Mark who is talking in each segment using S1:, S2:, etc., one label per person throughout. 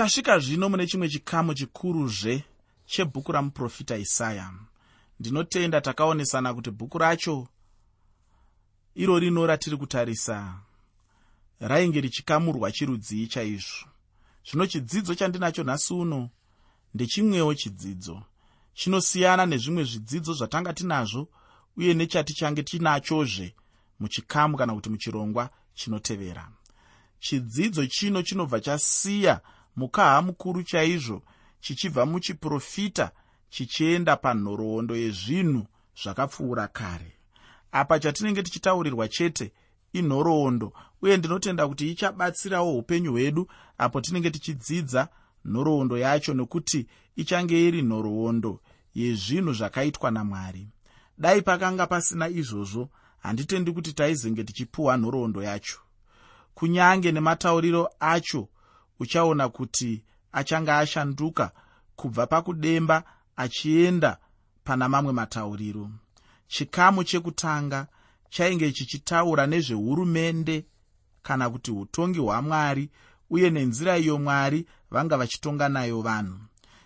S1: tasvika zvino mune chimwe chikamu chikuruzve chebhuku ramuprofita isaya. Ndinotenda takaonesana kuti bhuku racho iro rino ratiri kutarisa. Rainge richikamurwa chirudzii chaizvo. Zvino chidzidzo chandinacho nhasi uno ndechimwewo chidzidzo. Chinosiyana nezvimwe zvidzidzo zvatanga tinazvo uye nechatichange tinachozve muchikamu kana kuti muchirongwa chinotevera. Chidzidzo chino chinobva chasiya mukaha mukuru chaizvo chichibva muchiprofita chichienda panhoroondo yezvinhu zvakapfuura kare. Apa chatinenge tichitaurirwa chete inhoroondo uye ndinotenda kuti ichabatsirawo upenyu hwedu apo tinenge tichidzidza nhoroondo yacho nokuti ichange iri nhoroondo yezvinhu zvakaitwa namwari. Dai pakanga pasina izvozvo handitendi kuti taizenge tichipuhwa nhoroondo yacho. Kunyange nematauriro acho uchaona kuti achange ashanduka kubva pakudemba achienda pana mamwe matauriro. Chikamu chekutanga chainge chichitaura nezvehurumende kana kuti utongi hwamwari uye nenzira iyo mwari vanga vachitonga nayo vanhu.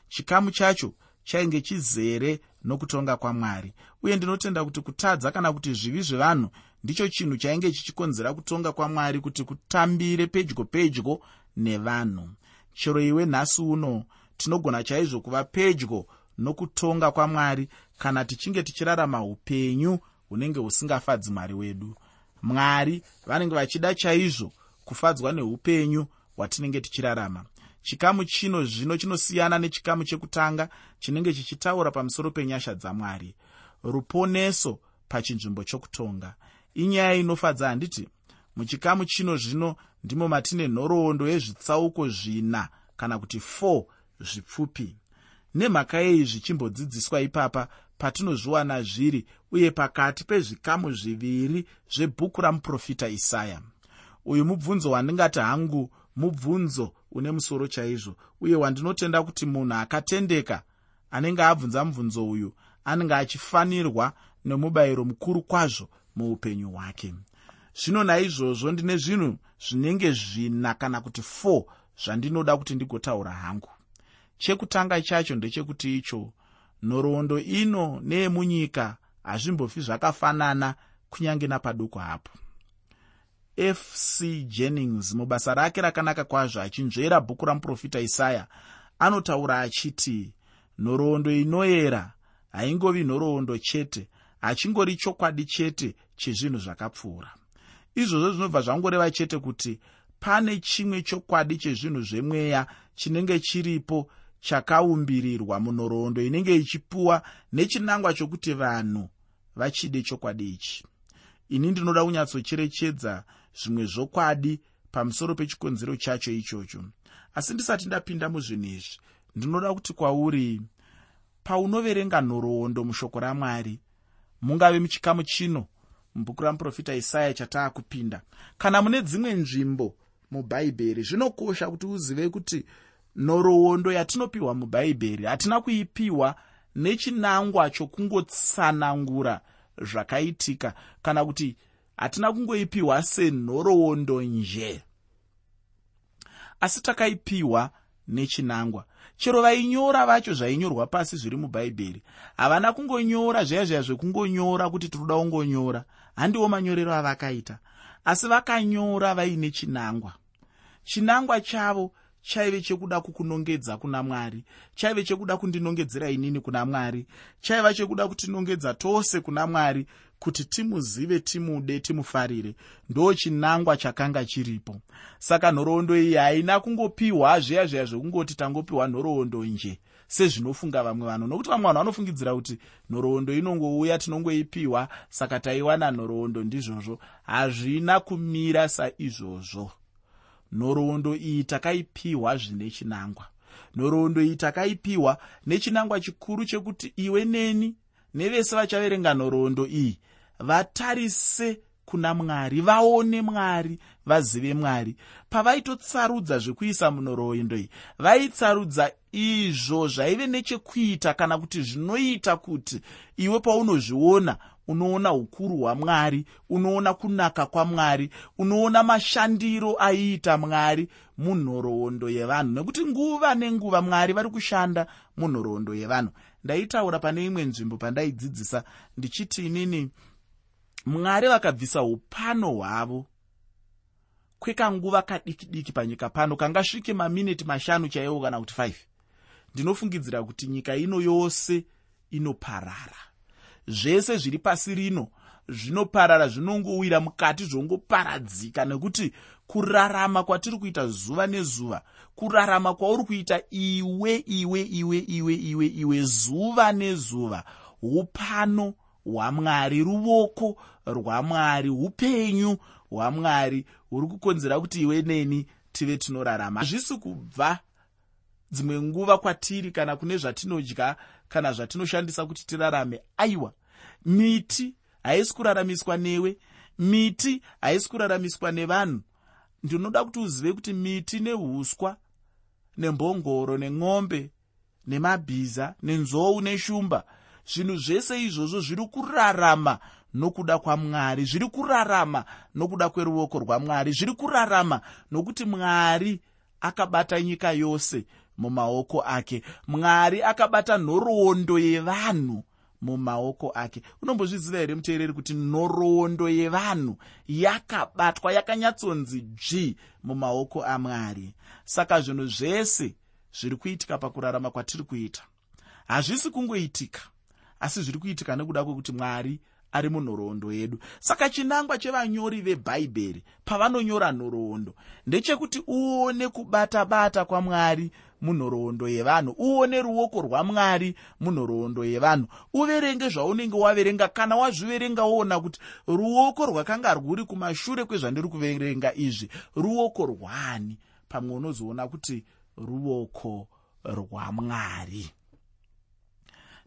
S1: Chikamu chacho chainge chizere nokutonga kwamwari. Uye ndinotenda kuti kutadza kana kuti zvivi zvevanhu ndicho chinhu chainge chichikonzera kutonga kwamwari kuti kutambire pedyo pedyo nevanhu. Chero iwe nhasi uno tinogona chaizvo kuva pedyo nokutonga kwamwari kana tichinge tichirarama upenyu hunenge husingafadzi mwari wedu. Mwari vanenge vachida chaizvo kufadzwa neupenyu hwatinenge tichirarama chikamu chino zvino chinosiyana nechikamu chekutanga chinenge chichitaura pamusoro penyasha dzamwari. Ruponeso pachinzvimbo chokutonga. Inyaya inofadza handiti muchikamu chino zvino ndimo matine nhoroondo yezvitsauko zvina kana kuti 4 zvipfupi. Nemhaka yei zvichimbodzidziswa ipapa patinozviwana zviri uye pakati pezvikamu zviviri zvebhuku ramuprofita isaya. Uyu mubvunzo wandingati hangu mubvunzo une musoro chaizvo. Uye wandinotenda kuti munhu akatendeka anenge abvunza mubvunzo uyu anenge achifanirwa nemubayiro mukuru kwazvo muupenyu hwake. Zvino naizvozvo ndine zvinhu zvinenge zvina kana kuti 4 zvandinoda kuti ndigotaura hangu. Chekutanga chacho ndechekuti icho nhoroondo ino neyemunyika hazvimbofi zvakafanana kunyange napaduku hapo fc jennings mubasa rake rakanaka kwazvo achinzvera bhuku ramuprofita isaya anotaura achiti nhoroondo inoyera haingovi nhoroondo chete hachingori chokwadi chete chezvinhu zvakapfuura. Izvozvo zvinobva zvangoreva chete kuti pane chimwe chokwadi chezvinhu zvemweya chinenge chiripo chakaumbirirwa munhoroondo inenge ichipuwa nechinangwa chokuti vanhu vachide chokwadi ichi. Ini ndinoda kunyatsocherechedza zvimwe zvokwadi pamusoro pechikonzero chacho ichocho. Asi ndisati ndapinda muzvinhu izvi ndinoda kuti kwauri paunoverenga nhoroondo mushoko ramwari mungave muchikamu chino mubhuku ramuprofita isaya chataakupinda kana mune dzimwe nzvimbo mubhaibheri zvinokosha kuti uzive kuti nhoroondo yatinopiwa mubhaibheri hatina kuipiwa nechinangwa chokungotsanangura zvakaitika kana kuti hatina kungoipiwa senhoroondo nje. Asi takaipiwa nechinangwa. Chero vainyora vacho zvainyorwa pasi zviri mubhaibheri havana kungonyora zvaya zvaya zvekungonyora kuti tinoda kungonyora. Handiwo manyorero avakaita. Asi vakanyora vaine chinangwa. Chinangwa chavo chaive chekuda kukunongedza kuna mwari. Chaive chekuda kundinongedzera inini kuna mwari. Chaiva chekuda kutinongedza tose kuna mwari kuti timuzive timude timufarire ndo chinangwa chakanga chiripo. Saka nhoroondo iyi haina kungopiwa zviya zviya zvekungoti tangopiwa nhoroondo nje sezvinofunga vamwe vanhu. Nokuti vamwe vanhu vanofungidzira kuti nhoroondo inongouya tinongoipiwa saka taiwana nhoroondo ndizvozvo. Hazvina kumira saizvozvo. Nhoroondo iyi takaipiwa zvine chinangwa. Nhoroondo iyi takaipiwa nechinangwa chikuru chekuti iwe neni nevese vachaverenga nhoroondo iyi vatarise kuna mwari vaone mwari vazive mwari. Pavaitotsarudza zvekuisa munhoroondo iyi vaitsarudza izvo zvaive nechekuita kana kuti zvinoita kuti iwe paunozviona unoona ukuru hwamwari unoona kunaka kwamwari unoona mashandiro aiita mwari munhoroondo yevanhu. Nekuti nguva nenguva mwari vari kushanda munhoroondo yevanhu. Ndaitaura pane imwe nzvimbo pandaidzidzisa ndichiti inini mwari vakabvisa upano hwavo. Kwekanguva kadiki diki panyika pano kangasvike maminiti mashanu chaiwo kana kuti 5 ndinofungidzira kuti nyika ino yose inoparara. Zvese zviri pasi rino zvinoparara zvinongowira mukati zvongoparadzika. Nekuti kurarama kwatiri kuita zuva nezuva kurarama kwauri kuita iwe iwe iwe iwe iwe iwe zuva nezuva upano hwamwari ruoko rwamwari upenyu hwamwari huri kukonzera kuti iwe neni tive tinorarama. Hazvisi kubva dzimwe nguva kwatiri kana kune zvatinodya kana zvatinoshandisa kuti tirarame. Aiwa miti haisi kuraramiswa newe miti haisi kuraramiswa nevanhu. Ndinoda kuti uzive kuti miti neuswa nembongoro nemwombe nemabhiza nenzou neshumba zvinhu zvese izvozvo zviri kurarama nokuda kwamwari zviri kurarama nokuda kweruoko rwamwari zviri kurarama nokuti mwari akabata nyika yose mumaoko ake. Mwari akabata nhoroondo yevanhu mumaoko ake. Unombozviziva here muteereri kuti nhoroondo yevanhu yakabatwa yakanyatsonzi dzvi mumaoko amwari? Saka zvinhu zvese zviri kuitika pakurarama kwatiri kuita. Hazvisi kungoitika asi zviri kuitika nekuda kwekuti mwari ari munhoroondo yedu. Saka chinangwa chevanyori vebhaibheri pavanonyora nhoroondo ndechekuti uone kubata bata kwamwari munhoroondo yevanhu uone ruoko rwamwari munhoroondo yevanhu. Uverenge zvaunenge waverenga kana wazviverenga woona kuti ruoko rwakanga rwuri kumashure kwezvandiri kuverenga izvi ruoko rwani? Pamwe unozoona kuti ruoko rwamwari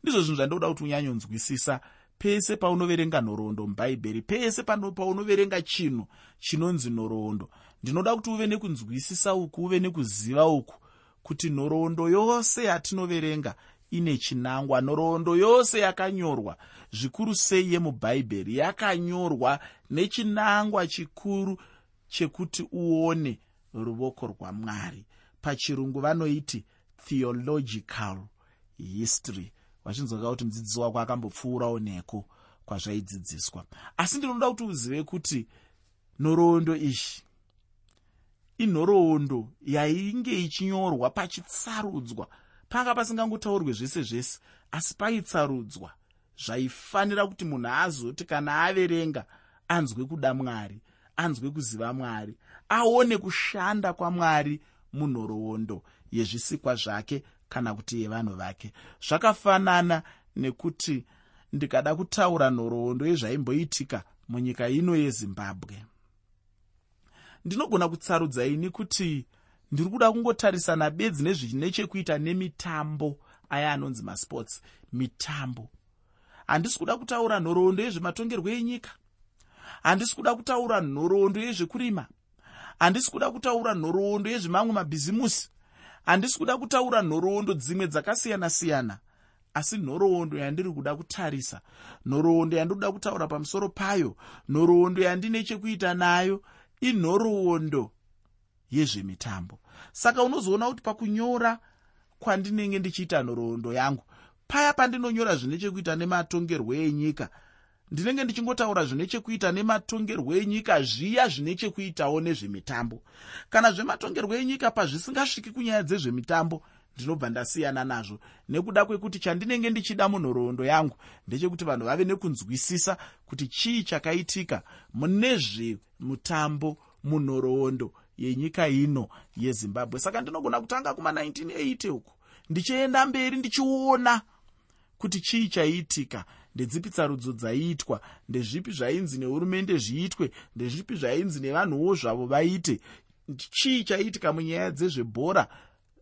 S1: ndizvo zvinhu zvandoda kuti unyanyonzwisisa. Pese paunoverenga nhoroondo mubhaibheri pese paunoverenga chinhu chinonzi nhoroondo ndinoda kuti uve nekunzwisisa uku uve nekuziva uku kuti nhoroondo yose yatinoverenga ine chinangwa nhoroondo yose yakanyorwa zvikuru sei yemubhaibheri yakanyorwa nechinangwa chikuru chekuti uone ruoko rwamwari. Pachirungu vanoiti theological history wachinzwaka kuti mudzidzisi wako akambopfuurawo neko kwazvaidzidziswa. Asi ndinoda kuti uzive kuti nhoroondo izvi inhoroondo yainge ichinyorwa pachitsarudzwa panga pasingangotaurwe zvese zvese asi paitsarudzwa zvaifanira kuti munhu azoti kana averenga anzwe kuda mwari anzwe kuziva mwari aone kushanda kwamwari munhoroondo yezvisikwa zvake kana kuti yevanhu vake. Zvakafanana nekuti ndikada kutaura nhoroondo yezvaimboitika munyika ino yezimbabwe. Ndinogona kutsarudza ini kuti ndiri kuda kungotarisana bedzi nezvine chekuita nemitambo aya anonzi masports. Mitambo. Handisi kuda kutaura nhoroondo yezvematongerwo enyika. Handisi kuda kutaura nhoroondo yezvekurima. Handisi kuda kutaura nhoroondo yezvemamwe mabhizimusi handisi kuda kutaura nhoroondo dzimwe dzakasiyana-siyana asi nhoroondo yandiri kuda kutarisa. Nhoroondo yandiri kuda kutaura pamusoro payo nhoroondo yandine chekuita nayo inhoroondo yezvemitambo. Saka unozoona kuti pakunyora kwandinenge ndichiita nhoroondo yangu paya pandinonyora zvine chekuita nematongerwo enyika ndinenge ndichingotaura zvine chekuita nematongerwo enyika zviya zvine chekuitawo nezvemitambo. Kana zvematongerwo enyika pazvisingasviki kunyaya dzezvemitambo ndinobva ndasiyana nazvo. Nekuda kwekuti chandinenge ndichida munhoroondo yangu ndechekuti vanhu vave nekunzwisisa kuti chii chakaitika mune zvemutambo munhoroondo yenyika ino yezimbabwe. Saka ndinogona kutanga kuma1980 uku ndichienda mberi ndichiona kuti chii chaiitika ndedzipi tsarudzo dzaiitwa ndezvipi zvainzi nehurumende zviitwe? Ndezvipi zvainzi nevanhuwo zvavo vaite? Chii chaiitika munyaya dzezvebhora?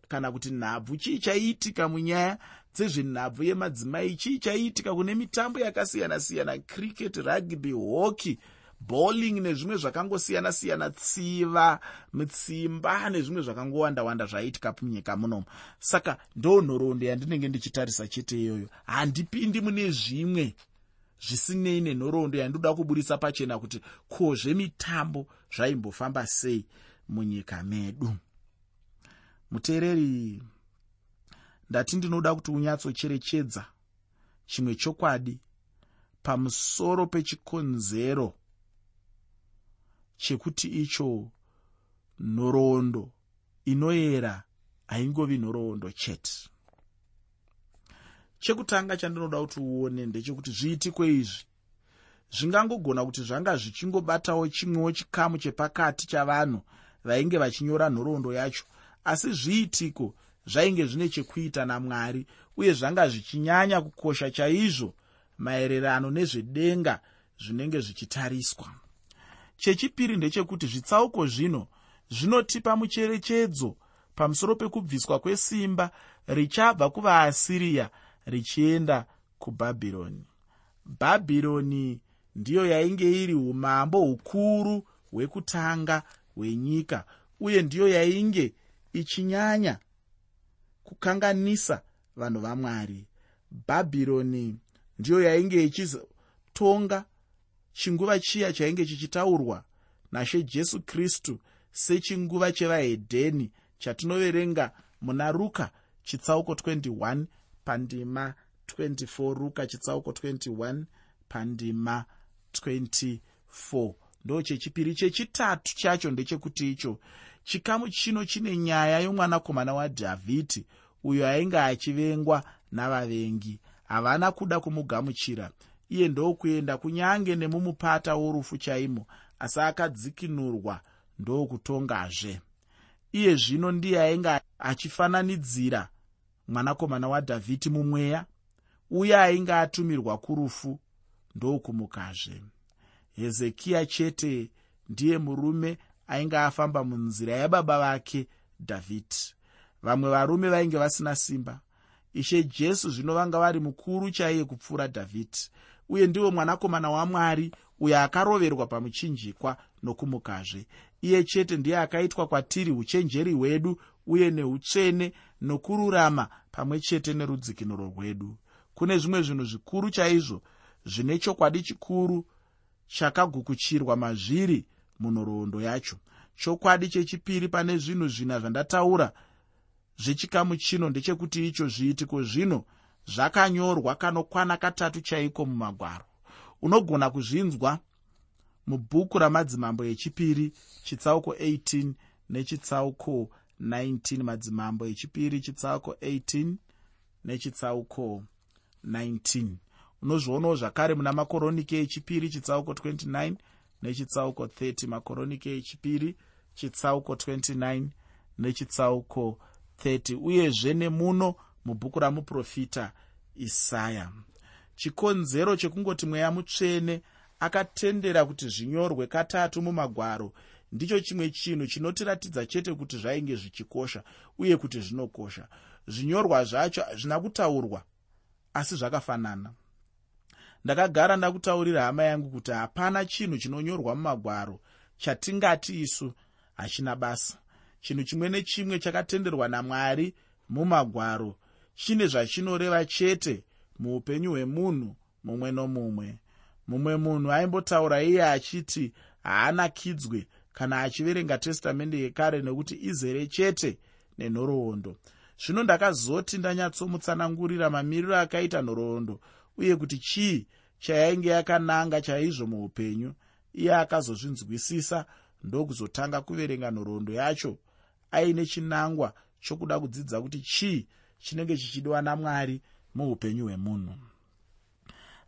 S1: Kana kuti nhabvu chii chaiitika munyaya dzezvenhabvu yemadzimai? Chii chaiitika kune mitambo yakasiyana-siyana? Cricket rugby hockey bowling nezvimwe zvakangosiyana-siyana tsiva mitsimba nezvimwe zvakangowanda-wanda zvaiitika munyika munomu saka ndo nhoroondo yandinenge ndichitarisa chete iyoyo. Handipindi mune zvimwe zvisinei nenhoroondo yandoda kuburisa pachena kuti ko zvemitambo zvaimbofamba sei munyika medu. Muteereri ndati ndinoda kuti unyatsocherechedza chimwe chokwadi pamusoro pechikonzero chekuti icho nhoroondo inoyera haingovi nhoroondo chete. Chekutanga chandinoda kuti uone ndechekuti zviitiko izvi. Zvingangogona kuti zvanga zvichingobatawo chimwewo chikamu chepakati chavanhu vainge vachinyora nhoroondo yacho asi zviitiko zvainge zvine chekuita namwari uye zvanga zvichinyanya kukosha chaizvo maererano nezvedenga zvinenge zvichitariswa chechipiri ndechekuti zvitsauko zvino zvinotipa mucherechedzo pamusoro pekubviswa kwesimba richabva kuvaasiriya richienda kubhabhironi. Bhabhironi ndiyo yainge iri umambo hukuru hwekutanga hwenyika uye ndiyo yainge ichinyanya kukanganisa vanhu vamwari. Bhabhironi ndiyo yainge ichizotonga chinguva chiya chainge chichitaurwa nashe jesu kristu sechinguva chevahedheni chatinoverenga muna ruka chitsauko 21 pandima 24 ruka chitsauko 21 pandima 24 ndo chechipiri chechitatu chacho ndechekuti icho. Chikamu chino chine nyaya yomwanakomana wadhavhidhi uyo ainge achivengwa navavengi. Havana kuda kumugamuchira iye ndokuenda kunyange nemumupata worufu chaimo asi akadzikinurwa ndokutongazve iye zvino ndiye ainge achifananidzira mwanakomana wadhavhidhi mumweya uye ainge atumirwa kurufu ndokumukazve hezekiya chete ndiye murume ainge afamba munzira yababa vake dhavhidhi. Vamwe varume vainge vasina simba. Ishe jesu zvino vanga vari mukuru chaiye kupfuura dhavhidhi uye ndiwo mwanakomana wamwari uyo akaroverwa pamuchinjikwa nokumukazve. Iye chete ndiye akaitwa kwatiri uchenjeri hwedu uye neutsvene nokururama pamwe chete nerudzikinuro rwedu kune zvimwe zvinhu zvikuru chaizvo zvine chokwadi chikuru chakagukuchirwa mazviri munhoroondo yacho. Chokwadi chechipiri pane zvinhu zvina zvandataura zvechikamu chino ndechekuti icho zviitiko zvino zvakanyorwa kanokwana katatu chaiko mumagwaro. Unogona kuzvinzwa mubhuku ramadzimambo echipiri chitsauko 18 nechitsauko 19 madzimambo echipiri chitsauko 18 nechitsauko 19 unozvionawo zvakare muna makoronike echipiri chitsauko 29 nechitsauko 30 makoronike echipiri chitsauko 29 nechitsauko 30 uyezve nemuno mubhuku ramuprofita isaya. Chikonzero chekungoti mweya mutsvene akatendera kuti zvinyorwe katatu mumagwaro ndicho chimwe chinhu chinotiratidza chete kuti zvainge zvichikosha uye kuti zvinokosha. Zvinyorwa zvacho hazvina kutaurwa asi zvakafanana. Ndakagara ndakutaurira hama yangu kuti hapana chinhu chinonyorwa mumagwaro chatingati isu hachina basa. Chinhu chimwe nechimwe chakatenderwa namwari mumagwaro chine zvachinoreva chete muupenyu hwemunhu mumwe nomumwe. Mumwe munhu aimbotaura iye achiti haanakidzwe kana achiverenga testamende yekare nekuti izere chete nenhoroondo. Zvino ndakazoti ndanyatsomutsanangurira mamiriro akaita nhoroondo uye kuti chii chayainge yakananga chaizvo muupenyu? Iye akazozvinzwisisa ndokuzotanga kuverenga nhoroondo yacho. Aine chinangwa chokuda kudzidza kuti chii chinenge chichidiwa namwari muupenyu hwemunhu.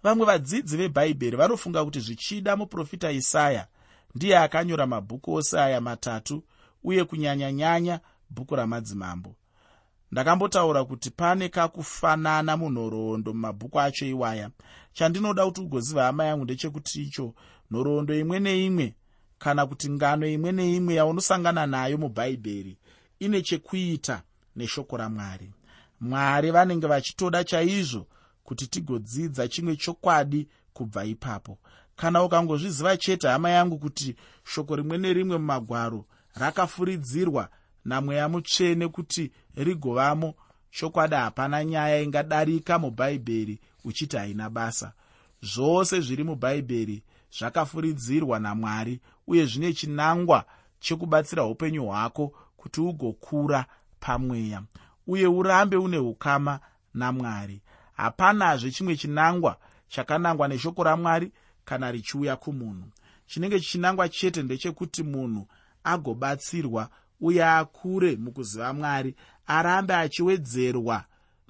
S1: Vamwe vadzidzi vebhaibheri vanofunga kuti zvichida muprofita isaya ndiye akanyora mabhuku ose aya matatu uye kunyanya-nyanya bhuku ramadzimambo. Ndakambotaura kuti pane kakufanana munhoroondo mumabhuku acho iwaya. Chandinoda kuti ugoziva hama yangu ndechekuti icho nhoroondo imwe neimwe kana kuti ngano imwe neimwe yaunosangana nayo mubhaibheri ine chekuita neshoko ramwari mwari vanenge vachitoda chaizvo kuti tigodzidza chimwe chokwadi kubva ipapo. Kana ukangozviziva chete hama yangu kuti shoko rimwe nerimwe mumagwaro rakafuridzirwa namweya mutsvene kuti rigovamo chokwadi hapana nyaya ingadarika mubhaibheri uchiti haina basa. Zvose zviri mubhaibheri zvakafuridzirwa namwari uye zvine chinangwa chekubatsira upenyu hwako kuti ugokura pamweya uye urambe une ukama namwari. Hapanazve chimwe chinangwa chakanangwa neshoko ramwari kana richiuya kumunhu. Chinenge chichinangwa chete ndechekuti munhu agobatsirwa uye akure mukuziva mwari arambe achiwedzerwa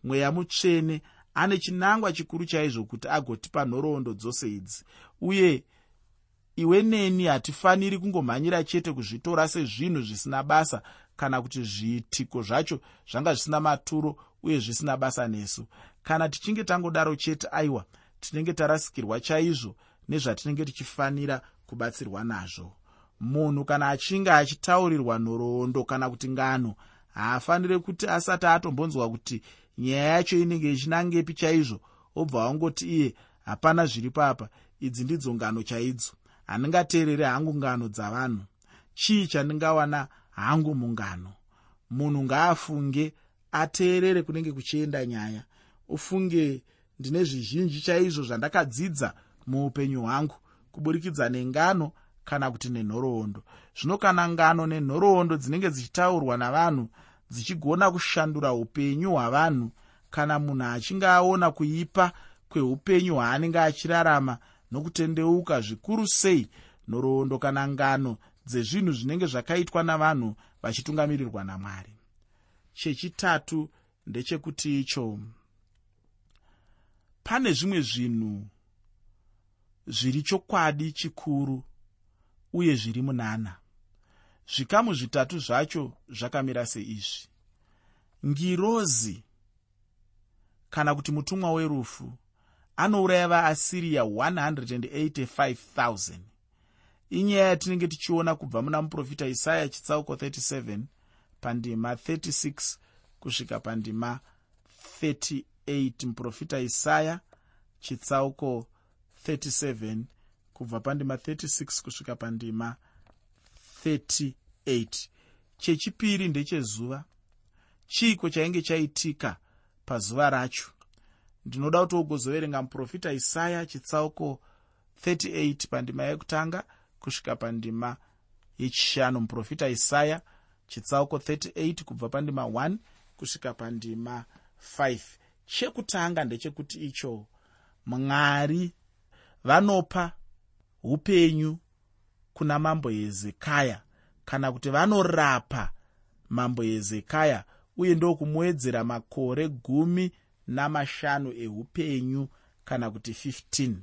S1: mweya mutsvene. Ane chinangwa chikuru chaizvo kuti agotipa nhoroondo dzose idzi. Uye iwe neni hatifaniri kungomhanyira chete kuzvitora sezvinhu zvisina basa kana kuti zviitiko zvacho zvanga zvisina maturo uye zvisina basa nesu. Kana tichinge tangodaro chete aiwa tinenge tarasikirwa chaizvo nezvatinenge tichifanira kubatsirwa nazvo. Munhu kana achinge achitaurirwa nhoroondo kana kuti ngano haafaniri kuti asati atombonzwa kuti nyaya yacho inenge ichinangepi chaizvo obva wangoti iye hapana zviri papa idzi ndidzo ngano chaidzo. Handingateerere hangu ngano dzavanhu. Chii chandingawana hangu mungano. Munhu ngaafunge ateerere kunenge kuchienda nyaya. Ufunge ndine zvizhinji chaizvo zvandakadzidza muupenyu hwangu kuburikidza nengano kana kuti nenhoroondo. Zvino kana ngano nenhoroondo dzinenge dzichitaurwa navanhu dzichigona kushandura upenyu hwavanhu kana munhu achinge aona kuipa kweupenyu hwaanenge achirarama nokutendeuka zvikuru sei nhoroondo kana ngano dzezvinhu zvinenge zvakaitwa navanhu vachitungamirirwa namwari. Chechitatu ndechekuti icho. Pane zvimwe zvinhu zviri chokwadi chikuru uye zviri munana zvikamu zvitatu zvacho zvakamira seizvi. Ngirozi kana kuti mutumwa werufu anouraya vaasiriya 185000 inyaya yatinenge tichiona kubva muna muprofita isaya chitsauko 37 pandima 36 kusvika pandima 38 muprofita isaya chitsauko 37 kubva pandima 36 kusvika pandima 38 chechipiri ndechezuva chiiko chainge chaitika pazuva racho? Ndinoda kuti ugozoverenga muprofita isaya chitsauko 38 pandima yekutanga kusvika pandima yechishanu muprofita isaya chitsauko 38 kubva pandima 1 kusvika pandima 5 chekutanga ndechekuti icho mwari vanopa upenyu kuna mambo hezekaya kana kuti vanorapa mambo hezekaya uye ndokumuwedzera makore gumi namashanu eupenyu kana kuti 15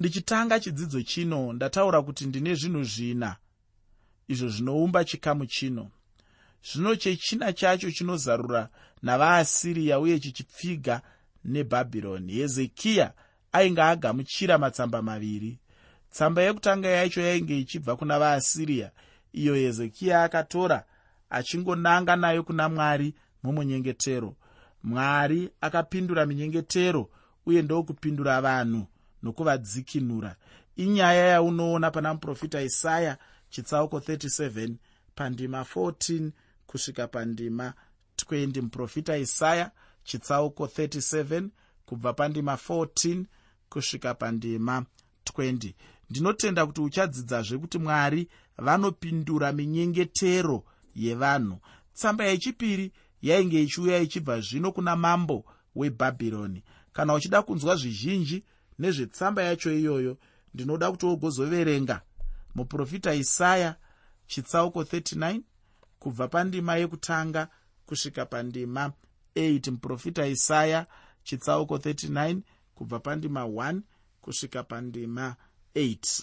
S1: ndichitanga chidzidzo chino ndataura kuti ndine zvinhu zvina izvo zvinoumba chikamu chino. Zvino chechina chacho chinozarura navaasiriya uye chichipfiga nebhabhironi. Hezekiya ainge agamuchira matsamba maviri. Tsamba yekutanga yacho yainge ichibva kuna vaasiriya. Iyo hezekiya akatora achingonanga nayo kuna mwari mumunyengetero. Mwari akapindura minyengetero uye ndokupindura vanhu nokuvadzikinura. Inyaya yaunoona pana muprofita isaya chitsauko 37 pandima 14 kusvika pandima 20 muprofita isaya chitsauko 37 kubva pandima 14 kusvika pandima 20 ndinotenda kuti uchadzidzazve kuti mwari vanopindura minyengetero yevanhu. Tsamba yechipiri yainge ichiuya ichibva zvino kuna mambo webhabhironi. Kana uchida kunzwa zvizhinji nezvetsamba yacho iyoyo ndinoda kuti wogozoverenga. Muprofita isaya chitsauko 39 kubva pandima yekutanga kusvika pandima 8 muprofita isaya chitsauko 39 kubva pandima 1 kusvika pandima 8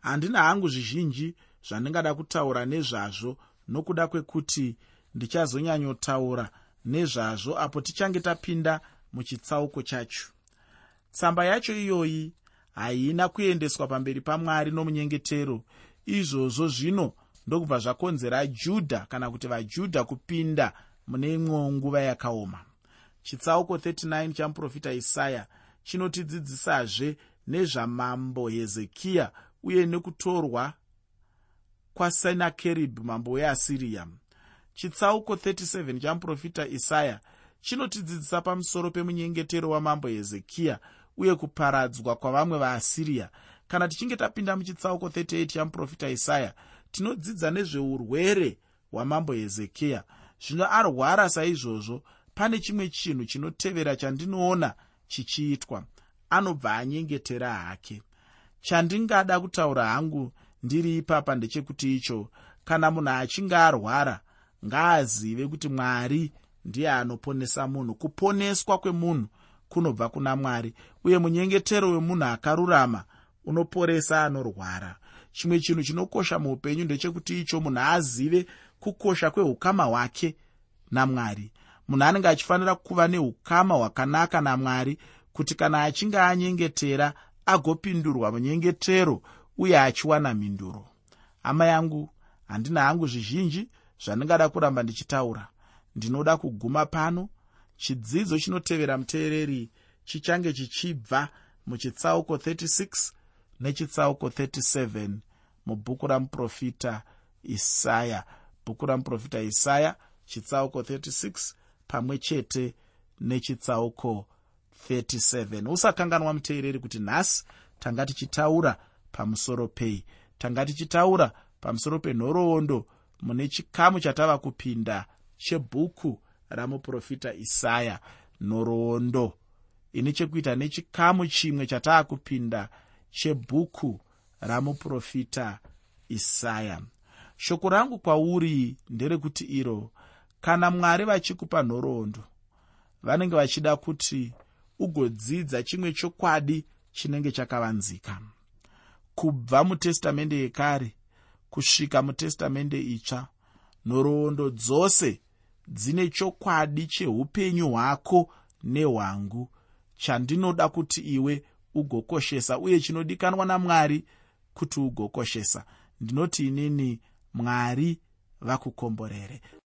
S1: handina hangu zvizhinji zvandingada kutaura nezvazvo nokuda kwekuti ndichazonyanyotaura nezvazvo apo tichange tapinda muchitsauko chacho tsamba yacho iyoyi haina kuendeswa pamberi pamwari nomunyengetero. Izvozvo zvino ndokubva zvakonzera judha kana kuti vajudha kupinda mune imwewo nguva yakaoma. Chitsauko 39 chamuprofita isaya chinotidzidzisazve nezvamambo hezekiya uye nekutorwa kwasenakeribhi mambo weasiriya chitsauko 37 chamuprofita isaya chinotidzidzisa pamusoro pemunyengetero wamambo hezekiya uye kuparadzwa kwavamwe vaasiriya kana tichinge tapinda muchitsauko 38 chamuprofita isaya tinodzidza nezveurwere hwamambo hezekiya. Zvino arwara saizvozvo pane chimwe chinhu chinotevera chandinoona chichiitwa. Anobva anyengetera hake. Chandingada kutaura hangu ndiri ipapa ndechekuti icho. Kana munhu achinge arwara ngaazive kuti mwari ndiye anoponesa munhu. Kuponeswa kwemunhu kunobva kuna mwari uye munyengetero wemunhu akarurama unoporesa anorwara. Chimwe chinhu chinokosha muupenyu ndechekuti icho munhu azive kukosha kweukama hwake namwari. Munhu anenge achifanira kuva neukama hwakanaka namwari kuti kana achinge anyengetera agopindurwa munyengetero uye achiwana mhinduro. Hama yangu handina hangu zvizhinji zvandingada kuramba ndichitaura. Ndinoda kuguma pano chidzidzo chinotevera muteereri chichange chichibva muchitsauko 36 nechitsauko 37 mubhuku ramuprofita isaya. Bhuku ramuprofita isaya chitsauko 36 pamwe chete nechitsauko 37 usakanganwa muteereri kuti nhasi tanga tichitaura pamusoro pei. Tanga tichitaura pamusoro penhoroondo mune chikamu chatava kupinda chebhuku ramuprofita isaya nhoroondo ine chekuita nechikamu chimwe chataa kupinda chebhuku ramuprofita isaya. Shoko rangu kwauri nderekuti iro kana mwari vachikupa nhoroondo vanenge vachida kuti ugodzidza chimwe chokwadi chinenge chakavanzika. Kubva mutestamende yekare kusvika mutestamende itsva nhoroondo dzose dzine chokwadi cheupenyu hwako nehwangu. Chandinoda kuti iwe ugokoshesa uye chinodikanwa namwari kuti ugokoshesa. Ndinoti inini mwari vakukomborere